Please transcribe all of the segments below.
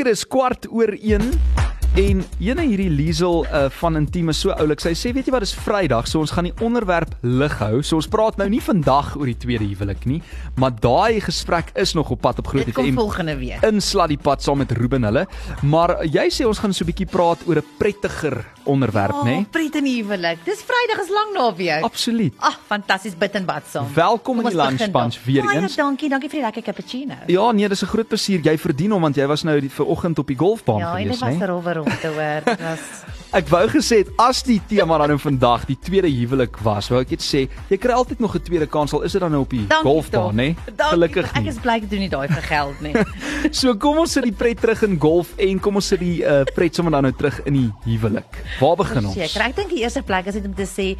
lekker is kwart oor 1 en ene hierdie Liesel uh, van Intiem is so oulik. Sy sê weet jy wat, dis Vrydag, so ons gaan die onderwerp lig hou. So ons praat nou nie vandag oor die tweede huwelik nie, maar daai gesprek is nog op pad op Groot Dit kom volgende week. Inslat die pad saam met Ruben hulle. Maar jy sê ons gaan so 'n bietjie praat oor 'n prettiger onderwerp, Oh, nê? Nee? pret in die huwelik. Dis Vrydag is lang naweek. Absoluut. Ag, fantasties bid en bad saam. Welkom in die lunch bunch dan. weer Baie eens. dankie, dankie vir die lekker cappuccino. Ja, nee, dis 'n groot plesier. Jy verdien hom want jy was nou die vanoggend op die golfbaan Ja, en dit gewees, was nê? er om te hoor. Dit was Ek wou gesê het as die tema dan nou vandag die tweede huwelik was, wou ek net sê jy kry altyd nog 'n tweede kans al is dit dan nou op die Dankie golfbaan, nê? Dankie Gelukkig tog. Ek nie. is bly ek doen nie daai vir geld nie. So kom ons sit die pret terug in golf en kom ons sit die uh, pret sommer dan nou terug in die huwelik. Waar begin ons? Seker. Ek dink die eerste plek is net om te sê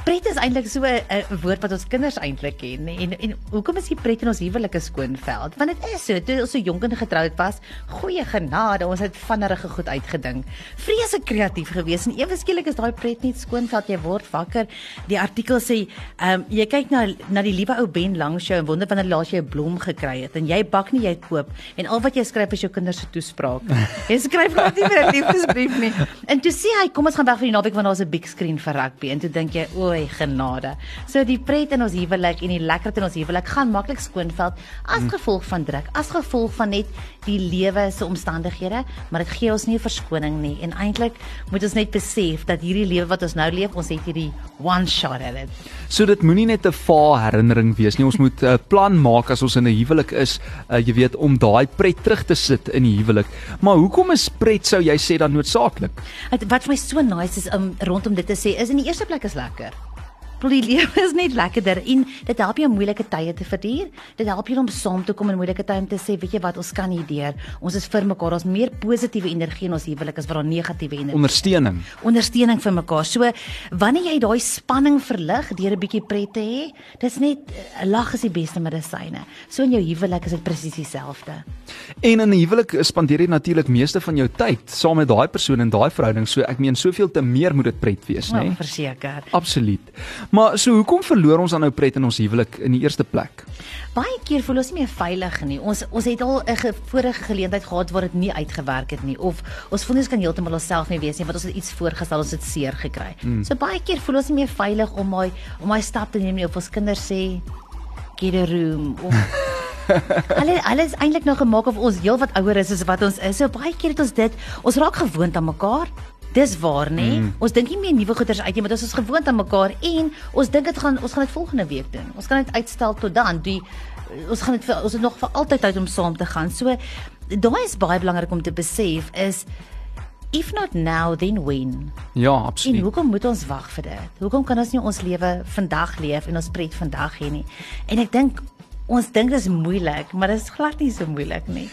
Pret is eintlik so 'n 'n woord wat ons kinders eintlik ken nê. en en hoekom is die pret in ons huwelike skoonveld? Want dit is so, toe ons so jonk en getroud was, goeie genade, ons het vannerige goed uitgedink. Vreeslik kreatief geweest en ewe skielik is daai pret net skoonveld. Jy word wakker. Die artikel sê, ehm um, jy kyk na na die liewe ou Ben Langshow en wonder wanneer laas jy 'n blom gekry het en jy bak nie jy koop en al wat jy skryf is jou kinders se toespraak. jy skryf glad nie vir 'n liefdesbrief nie. En toe sê hy, kom ons gaan weg vir die naweek want daar's 'n big screen vir rugby en toe dink jy, oei, genade. So die pret in ons huwelik en die lekkerte in ons huwelik gaan maklik skoonveld as gevolg van druk, as gevolg van net die lewe se omstandighede, maar dit gee ons nie 'n verskoning nie. En eintlik moet ons net besef dat hierdie lewe wat ons nou leef, ons het hierdie one shot at it. So dit moenie net 'n vaar herinnering wees nie. Ons moet 'n uh, plan maak as ons in 'n huwelik is, uh, jy weet, om daai pret terug te sit in die huwelik. Maar hoekom is pret sou jy sê dan noodsaaklik? Wat vir my so nice is om rondom dit te sê is in die eerste plek is lekker. Want die lewe is net lekkerder en dit help jou om moeilike tye te verduur. Dit help jou om saam te kom in moeilike tye om te sê, weet jy wat, ons kan hierdeur. Ons is vir mekaar. Ons meer positiewe energie in ons huwelik as wat daar negatiewe energie. Ondersteuning. Ondersteuning vir mekaar. So wanneer jy daai spanning verlig deur 'n bietjie pret te hê, dis net 'n lag is die beste medisyne. So in jou huwelik is dit presies dieselfde. En in 'n huwelik spandeer jy natuurlik meeste van jou tyd saam met daai persoon in daai verhouding. So ek meen soveel te meer moet dit pret wees, né? Ja, Nee? verseker. Absoluut. Maar so hoekom verloor ons dan nou pret in ons huwelik in die eerste plek? Baie keer voel ons nie meer veilig nie. Ons ons het al 'n ge, vorige geleentheid gehad waar dit nie uitgewerk het nie of ons voel ons kan heeltemal onsself nie wees nie want ons het iets voorgestel, ons het seer gekry. Mm. So baie keer voel ons nie meer veilig om my om my stap te neem nie of ons kinders sê get a room of Alle alles eintlik nou gemaak of ons heelwat ouer is as wat ons is. So baie keer het ons dit, ons raak gewoond aan mekaar. Dis waar, nê? Mm. Ons dink nie meer nuwe goeders uit nie, maar ons is gewoond aan mekaar en ons dink dit gaan ons gaan dit volgende week doen. ons kan dit uitstel tot dan. Die ons gaan dit vir ons het nog vir altyd tyd om saam te gaan. So daai is baie belangrik om te besef is if not now then when. Ja, En absoluut. hoekom moet ons wag vir dit? Hoekom kan ons nie ons lewe vandag leef en ons pret vandag hê nie? En ek dink ons dink dis moeilik, maar dit is glad nie so moeilik nie.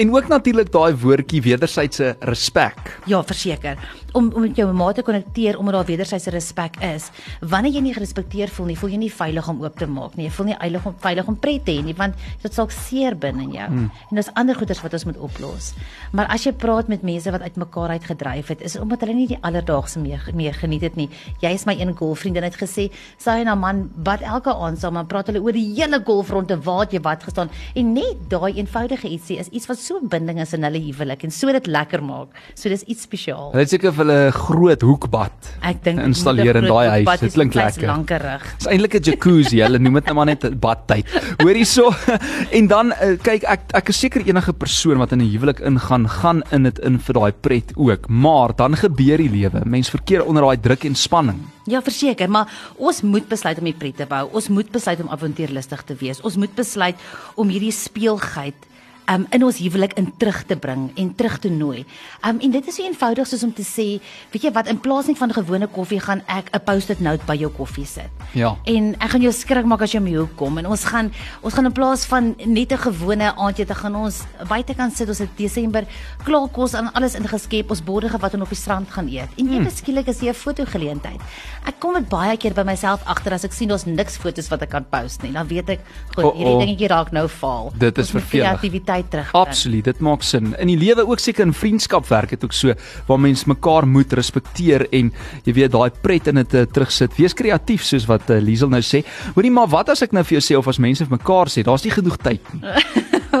En ook natuurlik daai woordjie wederwysige respek. Ja, verseker. Om om met jou ma te konnekteer omdat daar wederwysige respek is. Wanneer jy nie gerespekteer voel nie, voel jy nie veilig om oop te maak nie. Jy voel nie veilig om veilig om pret te hê nie, want dit sal seer binne in jou. Hmm. En daar's ander goeders wat ons moet oplos. Maar as jy praat met mense wat uitmekaar uit gedryf het, is omdat hulle nie die alledaagse meer, meer geniet het nie. Jy is my een golfvriendin het gesê, sy en haar man bad elke aand saam en praat hulle oor die hele golfronde waar jy wat gestaan en net daai eenvoudige ietsie is iets wat so 'n binding is in hulle huwelik en so dit lekker maak. So dis iets spesiaal. Hulle het seker vir hulle groot hoekbad Ek dink installeer in daai huis. Dit klink lekker. Lankerig. Dis eintlik 'n jacuzzi. Hulle noem dit nou maar net badtyd. Hoor hierso. En dan uh, kyk ek ek is seker enige persoon wat in 'n huwelik ingaan, gaan in dit in vir daai pret ook. Maar dan gebeur die lewe. Mens verkeer onder daai druk en spanning. Ja, verseker, maar ons moet besluit om die pret te bou. Ons moet besluit om avontuurlustig te wees. Ons moet besluit om hierdie speelgheid um in ons huwelik in terug te bring en terug te nooi. Um en dit is so eenvoudig soos om te sê, weet jy wat, in plaas net van gewone koffie gaan ek 'n post-it note by jou koffie sit. Ja. En ek gaan jou skrik maak as jy my hoek kom en ons gaan ons gaan in plaas van net 'n gewone aandete gaan ons buitekant sit ons het Desember klaar kos en alles ingeskep ons borde wat ons op die strand gaan eet. En Hmm. ewe skielik is hier 'n fotogeleentheid. Ek kom dit baie keer by myself agter as ek sien daar's niks fotos wat ek kan post nie. Dan weet ek, goed, Oh, hierdie oh. dingetjie raak nou vaal. Dit is vervelig. Kreatiwiteit terug. Absoluut, dit maak sin. In die lewe ook seker in vriendskap werk dit ook so waar mens mekaar moet respekteer en jy weet daai pret in dit uh, terugsit. Wees kreatief soos wat uh, Liesel nou sê. Hoorie maar wat as ek nou vir jou sê of as mense vir mekaar sê, daar's nie genoeg tyd nie.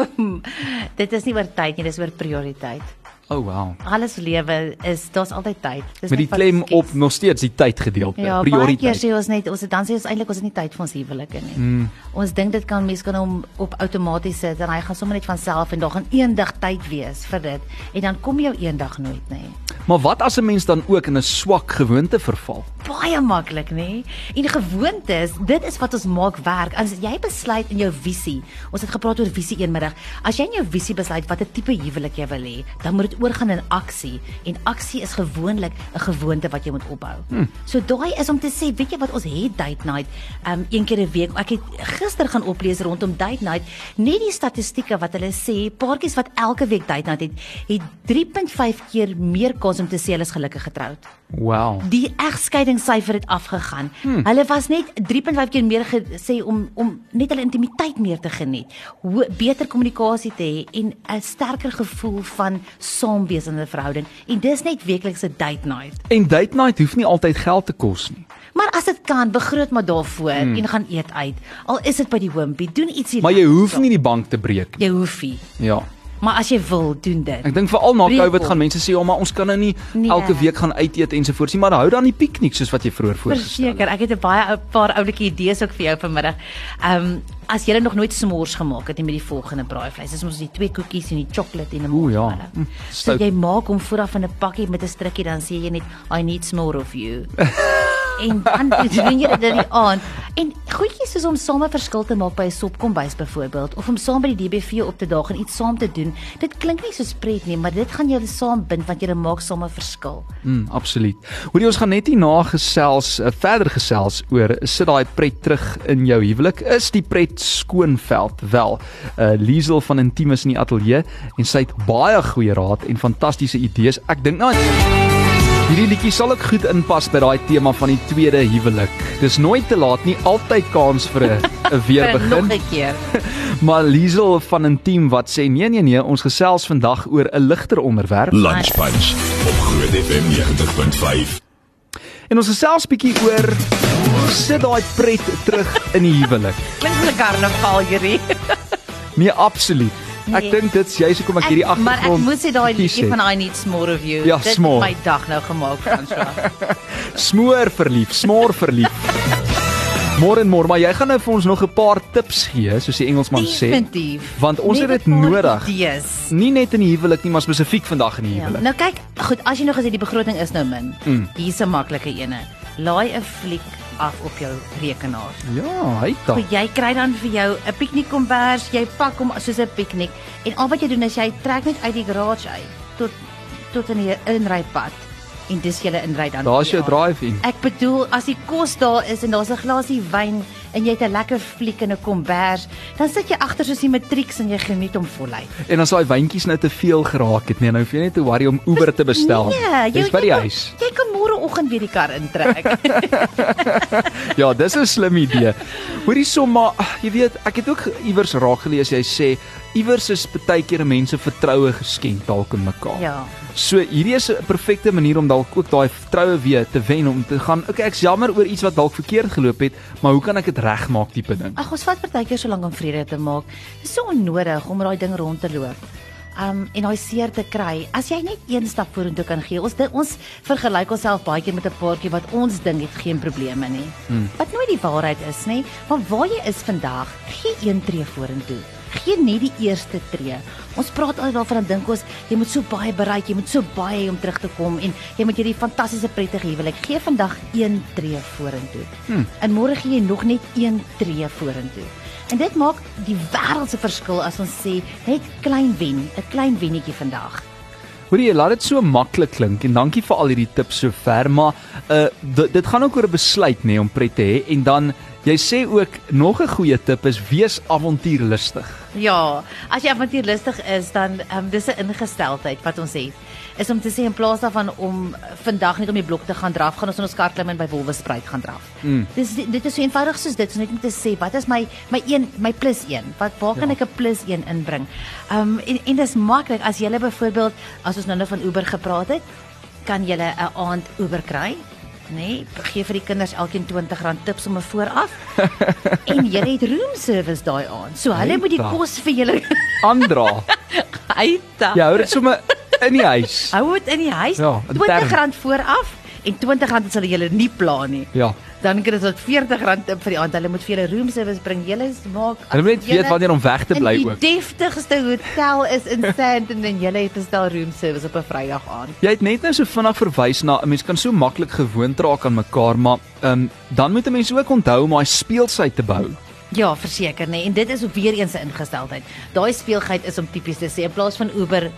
dit is nie oor tyd nie, dis oor prioriteit. Oh wow. Alles lewe is daar's altyd tyd. Dis Met die klem kies. op nog steeds die tyd gedeelte. Ja, baie keer prioriteit. sê ons net ons dan sê ons eintlik ons het nie tyd vir ons huwelike nie. Mm. Ons dink dit kan mense kan hom op outomaties sit en hy gaan sommer net van self en daar gaan eendag tyd wees vir dit en dan kom jou eendag nooit nê. Maar wat as 'n mens dan ook in 'n swak gewoonte verval? Baie maklik nê. En gewoontes, dit is wat ons maak werk. As jy besluit in jou visie, ons het gepraat oor visie eenmiddag. As jy in jou visie besluit watter tipe huwelik jy wil hê, dan moet dit oorgaan in aksie en aksie is gewoonlik 'n gewoonte wat jy moet opbou. Hmm. So daai is om te sê, weet jy wat ons het date night um een keer 'n week. Ek het gister gaan oplees rondom date night, net die statistieke wat hulle sê, paartjies wat elke week date night het, het 3.5 keer meer kans om te sê hulle is gelukkig getroud. Wow. Die egskeidingssyfer het afgegaan. Hmm. Hulle was net 3.5 keer meer gesê om om net hulle intimiteit meer te geniet, hoe beter kommunikasie te hê en 'n sterker gevoel van saam wees in 'n verhouding. En dis net weeklikse date night. En date night hoef nie altyd geld te kos nie. Maar as dit kan, begroot maar daarvoor hmm. en gaan eet uit. Al is dit by die Wimpy, doen ietsie. Maar jy hoef nie die bank te breek nie. jy hoef nie. Ja. Maar as jy wil, doen dit. Ek dink veral na Covid gaan mense sê, "Ja, maar ons kan nou nie Nee. elke week gaan uit eet ensovoorts nie, maar hou dan die piknik soos wat jy vroeër voorgestel het." Verseker, ek het 'n baie ou paar oulike idees ook vir jou vanmiddag. Ehm um, as jy nog nooit s'mores gemaak het nie met die volgende braaivleis, dis mos die twee koekies en die sjokolade en 'n Oeh, ja. Mm, So jy maak hom vooraf in 'n pakkie met 'n strikkie dan sê jy net I need some more of you. en dan doen jy dit in die aand. En goedjies soos om saam 'n verskil te maak by 'n sopkombuis byvoorbeeld of om saam by die DBV op te daag en iets saam te doen. Dit klink nie so pret nie, maar dit gaan julle saam bind want julle maak saam 'n verskil. Mm, absoluut. Hoorie ons gaan net hierna gesels, uh, verder gesels oor sit daai pret terug in jou huwelik. Is die pret skoonveld? Wel, uh Liesel van Intimus in die ateljee en sy het baie goeie raad en fantastiese idees. Ek dink nou Hierdie liedjie sal ook goed inpas by daai tema van die tweede huwelik. Dis nooit te laat nie, altyd kans vir 'n 'n weer Vir Nog begin. 'n keer. Maar Liesel van Intiem wat sê nee nee nee, ons gesels vandag oor 'n ligter onderwerp. Lunch Punch op Groot FM 90.5. En ons gesels bietjie oor sit daai pret terug in die huwelik. Klink so 'n karnaval hierdie. Nee, absoluut. Ek Nee. dink dit's juist hoekom ek hierdie Ek- Maar ek agtergrond moet sê daai liedjie van I need more of you. Ja, dit small. het my dag nou gemaak, François. smoor verlief, smoor verlief. Môre en môre, maar jy gaan nou vir ons nog 'n paar tips gee, soos die Engelsman sê. Definitief. Want ons het dit nodig. Idees. Nie net in die huwelik nie, maar spesifiek vandag in die Ja. huwelik. Nou kyk, goed, as jy nog gesê die begroting is nou min. Mm. Hier's 'n maklike ene. Laai 'n fliek af op jou rekenaar. Ja, hy ta. So jy kry dan vir jou 'n piknikkombers, jy pak hom soos 'n piknik en al wat jy doen is jy trek net uit die garage uit tot tot in die inrypad en dis jy inry dan. Daar's jou aand. drive-in. Ek bedoel as die kos daar is en daar's 'n glasie wyn en jy het 'n lekker fliek en 'n kombers, dan sit jy agter soos die matrieks en jy geniet hom voluit. En as daai wyntjies nou te veel geraak het, nee, nou hoef jy net te worry om Uber te bestel. Nee, Dis by die kan- huis. Jy kan môreoggend weer die kar intrek. Ja, dis 'n slim idee. Hoorie som maar, jy weet, ek het ook iewers raak gelees jy sê iewers is baie keer mense vertroue geskenk dalk in mekaar. ja. So hierdie is 'n perfekte manier om dalk ook daai vertroue weer te wen om te gaan, okay, ek's jammer oor iets wat dalk verkeerd geloop het, maar hoe kan ek dit regmaak tipe ding. Ag, ons vat partykeer so lank om vrede te maak. Dit is so onnodig om daai ding rond te loop. Um en daai seer te kry. As jy net een stap vorentoe kan gee. Ons dit, ons vergelyk onsself baie keer met 'n paartjie wat ons dink het geen probleme nie. Hmm. Wat nooit die waarheid is nie. Maar waar jy is vandag, gee een tree vorentoe. Gee net die eerste tree. Ons praat altyd daarvan dan dink ons jy moet so baie bereik, jy moet so baie hê om terug te kom en jy moet hierdie fantastiese prettige huwelik gee vandag een tree vorentoe. Hmm. En môre gee jy nog net een tree vorentoe. En dit maak die wêreld se verskil as ons sê net klein wen, 'n klein wennetjie vandag. Hoorie, jy laat dit so maklik klink en dankie vir al hierdie tips sover, maar uh dit, dit gaan ook oor 'n besluit nê nee, om pret te hê en dan jy sê ook nog 'n goeie tip is wees avontuurlustig. Ja, as jy avontuurlustig is, dan um, dis 'n ingesteldheid wat ons het. Is om te sê in plaas daarvan om vandag net om die blok te gaan draf, gaan ons in ons kar klim en by Wolwespruit gaan draf. Mm. Dis dit is so eenvoudig soos dit, so net om te sê, wat is my my een my plus 1? Wat waar kan Ja. ek 'n plus 1 inbring? Um, en en dis maklik as jy byvoorbeeld as ons nou nou van Uber gepraat het, kan jy 'n aand Uber kry nê? Nee, gee vir die kinders elkeen R20 tips om 'n vooraf. en jy het room service daai aand. So hulle moet die kos vir julle Aandra. uit. Jy hou dit sommer in die huis. Hou dit in die huis. Ja, intern. R20 vooraf en R20 as hulle julle nie pla nie. Ja. Dan kry dit R40 tip vir die aand. Hulle moet vir julle room service bring. Julle maak Hulle moet weet wanneer om weg te bly ook. Die deftigste hotel is in Sandton en julle het bestel room service op 'n Vrydag aand. Jy het net nou so vinnig verwys na 'n mens kan so maklik gewoond raak aan mekaar, maar ehm um, dan moet 'n mens ook onthou om daai speelsheid te bou. Ja, verseker nê. Nee. En dit is ook weer eens 'n ingesteldheid. Daai speelgheid is om tipies te sê in plaas van Uber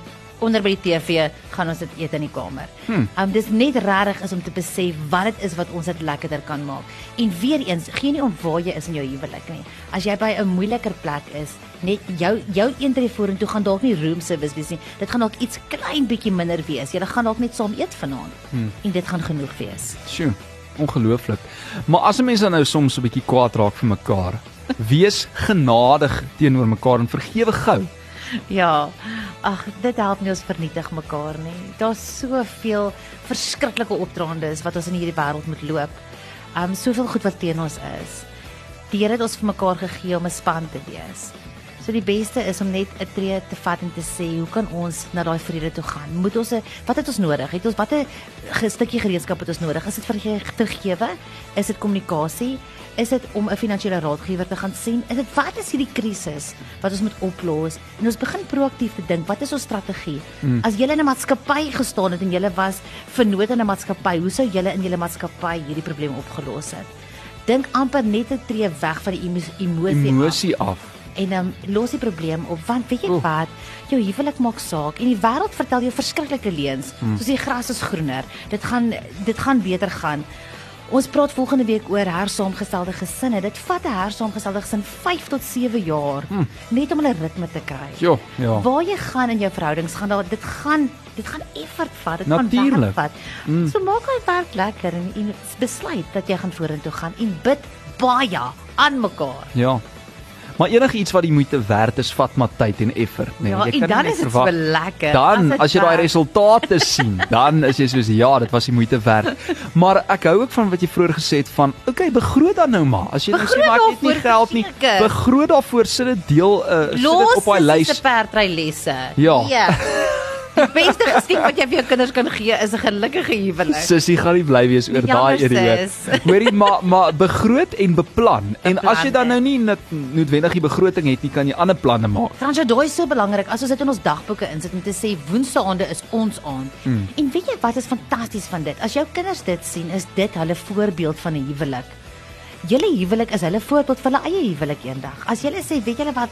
onder by die TV gaan ons dit eet in die kamer. Hmm. Um dis net regtig is om te besef wat dit is wat ons dit lekkerder kan maak. En weer eens, gee nie om waar jy is in jou huwelik nie. As jy by 'n moeiliker plek is, net jou jou eentree vorentoe gaan dalk nie room service wees nie. Dit gaan dalk iets klein bietjie minder wees. Jy gaan dalk net saam eet vanaand. Hmm. En dit gaan genoeg wees. Sjoe, ongelooflik. Maar as 'n mens dan nou soms 'n bietjie kwaad raak vir mekaar, wees genadig teenoor mekaar en vergewe gou. Ja. Ag, dit help nie ons vernietig mekaar nie. Daar's soveel verskriklike opdraandes wat ons in hierdie wêreld moet loop. Um soveel goed wat teen ons is. Die Here het ons vir mekaar gegee om 'n span te wees. So die beste is om net 'n tree te vat en te sê, hoe kan ons na daai vrede toe gaan? Moet ons 'n wat het ons nodig? Het ons watter ge- stukkie gereedskap het ons nodig? Is dit verge- vergewe? Is dit kommunikasie? Is dit om 'n finansiële raadgewer te gaan sien? Is dit wat is hierdie krisis wat ons moet oplos? En ons begin proaktief te dink, wat is ons strategie? Mm. As jy in 'n maatskappy gestaan het en jy was vernoot in 'n maatskappy, hoe sou jy in julle maatskappy hierdie probleem opgelos het? Dink amper net 'n tree weg van die emo- emosie. af Emosie af. En dan um, los die probleem op want weet jy Oeh. wat jou huwelik maak saak en die wêreld vertel jou verskriklike leuns Hmm. soos die gras is groener dit gaan dit gaan beter gaan ons praat volgende week oor hersaamgestelde gesinne dit vat 'n hersaamgestelde gesin 5 tot 7 jaar net om hulle ritme te kry Jo, Hmm. ja. waar jy gaan in jou verhoudings gaan daar dit gaan dit gaan effort vat dit Natuurlijk. gaan werk vat mm. so maak hy werk lekker en, en besluit dat jy gaan vorentoe gaan en bid baie aan mekaar Ja. Maar enigiets wat die moeite werd is, vat maar tyd en effort, nee. Ja, Jy kan dan nie is dit verwag- so lekker. Dan dit as jy daai resultate sien, dan is jy soos ja, dit was die moeite werd. Maar ek hou ook van wat jy vroeër gesê het van, okay, begroot dan nou maar. As jy nou sê maar ek het nie geld nie, begroot daarvoor sit dit deel uh, sit dit Los op daai lys. perdrylesse. Ja. ja. Die beste geskenk wat jy vir jou kinders kan gee is 'n gelukkige huwelik. Sissie gaan nie bly wees oor daai sis. Hoorie, maar maar begroot en beplan. En as jy dan Beplan, nou nie net noodwendig die begroting het nie, kan jy ander planne maak. Fransjo, daai is so belangrik. As ons dit in ons dagboeke insit om te sê woensdaande is ons aand. Hmm. En weet jy wat is fantasties van dit? As jou kinders dit sien, is dit hulle voorbeeld van 'n huwelik. Julle huwelik is hulle voorbeeld vir hulle eie huwelik eendag. As julle sê, weet julle wat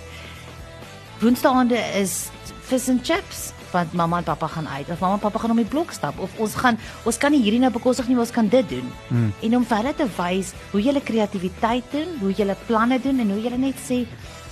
woensdaande is vis en chips want mamma en pappa gaan uit of mamma en pappa gaan om die blok stap of ons gaan ons kan nie hierdie nou bekostig nie, maar ons kan dit doen. Hmm. En om vir hulle te wys hoe jy kreatiwiteit doen, hoe jy planne doen en hoe jy net sê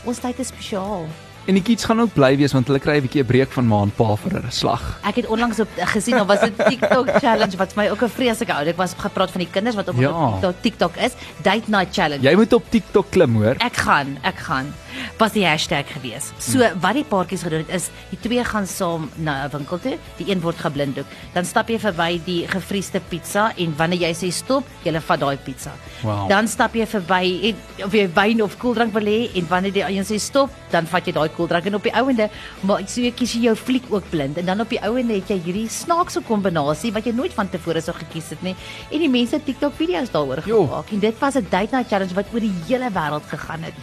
ons tyd is spesiaal. En die kids gaan ook bly wees want hulle kry 'n bietjie 'n breek van ma en pa vir 'n slag. Ek het onlangs op gesien, daar was 'n TikTok challenge wat vir my ook 'n vreeslike ou. Ek was gepraat van die kinders wat op Ja. op TikTok, TikTok is, date night challenge. Jy moet op TikTok klim, hoor. Ek gaan, ek gaan. Was die hashtag gewees. So wat die paartjies gedoen het is die twee gaan saam na 'n winkel toe. Die een word geblinddoek. Dan stap jy verby die gevriesde pizza en wanneer jy sê stop, jy vat daai pizza. Wow. Dan stap jy verby en of jy wyn of koeldrank wil hê en wanneer die een sê stop, dan vat jy daai koeldrank en op die ouende maar so jy kies jy jou fliek ook blind en dan op die ouende het jy hierdie snaakse kombinasie wat jy nooit van tevore sou gekies het nie. En die mense TikTok video's daaroor gemaak en dit was 'n date night challenge wat oor die hele wêreld gegaan het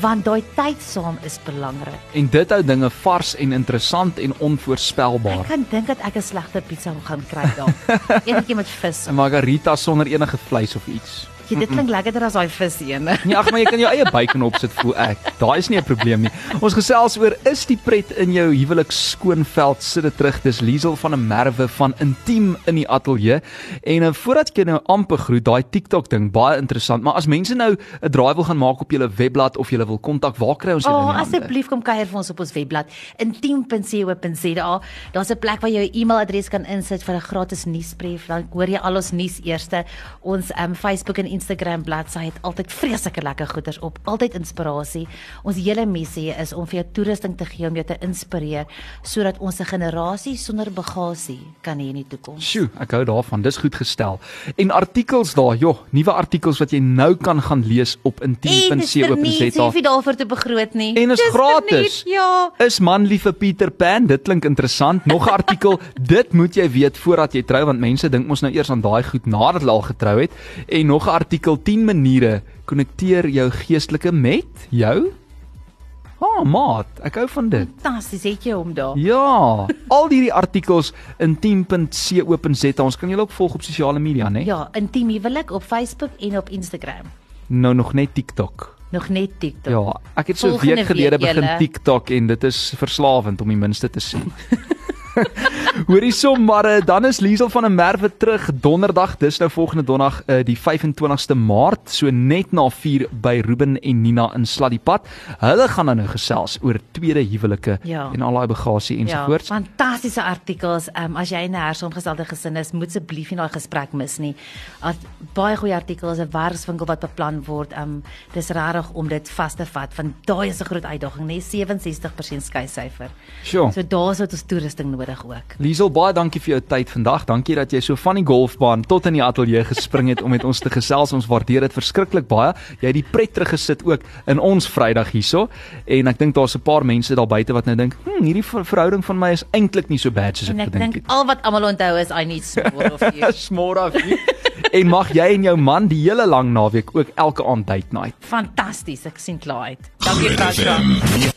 want daai tyd saam is belangrik. En dit hou dinge vars en interessant en onvoorspelbaar. Ek kan dink dat ek 'n slegte pizza gaan kry dalk. Eenetjie met vis. 'n Margarita sonder enige vleis of iets. Jy, dit klink lekkerder as daai vis ene. Nee, ag maar jy kan jou eie bacon opsit voel ek. Daai is nie 'n probleem nie. Ons gesels oor is die pret in jou huwelik skoonveld sit dit terug. Dis Liesel van 'n Merwe van Intiem in die ateljee. En uh, voordat jy nou amper groet, daai TikTok ding baie interessant. Maar as mense nou 'n draai wil gaan maak op julle webblad of julle wil kontak, waar kry ons julle? Oh, asseblief kom kuier vir ons op ons webblad intiem.co.za. Daar's 'n plek waar jy jou e-mailadres kan insit vir 'n gratis nuusbrief. Dan hoor jy al ons nuus eerste. Ons um, Facebook en Instagram bladsy het altyd vreeslike lekker goeders op, altyd inspirasie. Ons hele missie is om vir jou toerusting te gee om jou te inspireer sodat ons 'n generasie sonder bagasie kan hê in die toekoms. Sjoe, ek hou daarvan. Dis goed gestel. En artikels daar, joh, nuwe artikels wat jy nou kan gaan lees op intiem.co.za. hoef jy daarvoor te begroot nie. En is Dis gratis. verniet, Ja. Is man lief vir Peter Pan? Dit klink interessant. Nog 'n artikel. dit moet jy weet voordat jy trou want mense dink mos nou eers aan daai goed nadat hulle al getrou het. En nog 'n artikel 10 maniere konnekteer jou geestelike met jou. Ah, oh, maat, ek hou van dit. Fantasties, het jy hom daar? Ja, al hierdie artikels in 10.co.za. Ons kan julle ook volg op sosiale media, né? Ja, intiem huwelik op Facebook en op Instagram. Nou nog net TikTok. Nog net TikTok. Ja, ek het so 'n week gelede week, begin julle. TikTok en dit is verslawend om die minste te sê. Hoorie som maar eh, dan is Liesel van der Merwe terug donderdag. Dis nou volgende donderdag uh, die 25ste Maart, so net na 4 by Ruben en Nina in Sladdiepad. Hulle gaan dan nou gesels oor tweede huwelike Ja. en al daai bagasie ensovoorts. Ja, fantastiese artikels. Um, as jy in 'n hersaamgestelde gesin is, moet asseblief nie daai gesprek mis nie. As baie goeie artikels, 'n werkswinkel wat beplan word. Um, dis regtig om dit vas te vat want daai is 'n groot uitdaging, nê? 67% skei syfer. Sjoe. So daar's wat ons toerusting nodig ook. Liesel, baie dankie vir jou tyd vandag. Dankie dat jy so van die golfbaan tot in die ateljee gespring het om met ons te gesels. Ons waardeer dit verskriklik baie. Jy het die pret teruggesit ook in ons Vrydag hierso en ek dink daar's 'n paar mense daar buite wat nou dink, "Hm, hierdie ver- verhouding van my is eintlik nie so bad soos En ek ek gedink dink het." al wat almal onthou is I need more of you. Smore of you. en mag jy en jou man die hele lang naweek ook elke aand date night. Fantasties, ek sien klaar uit. Dankie. FM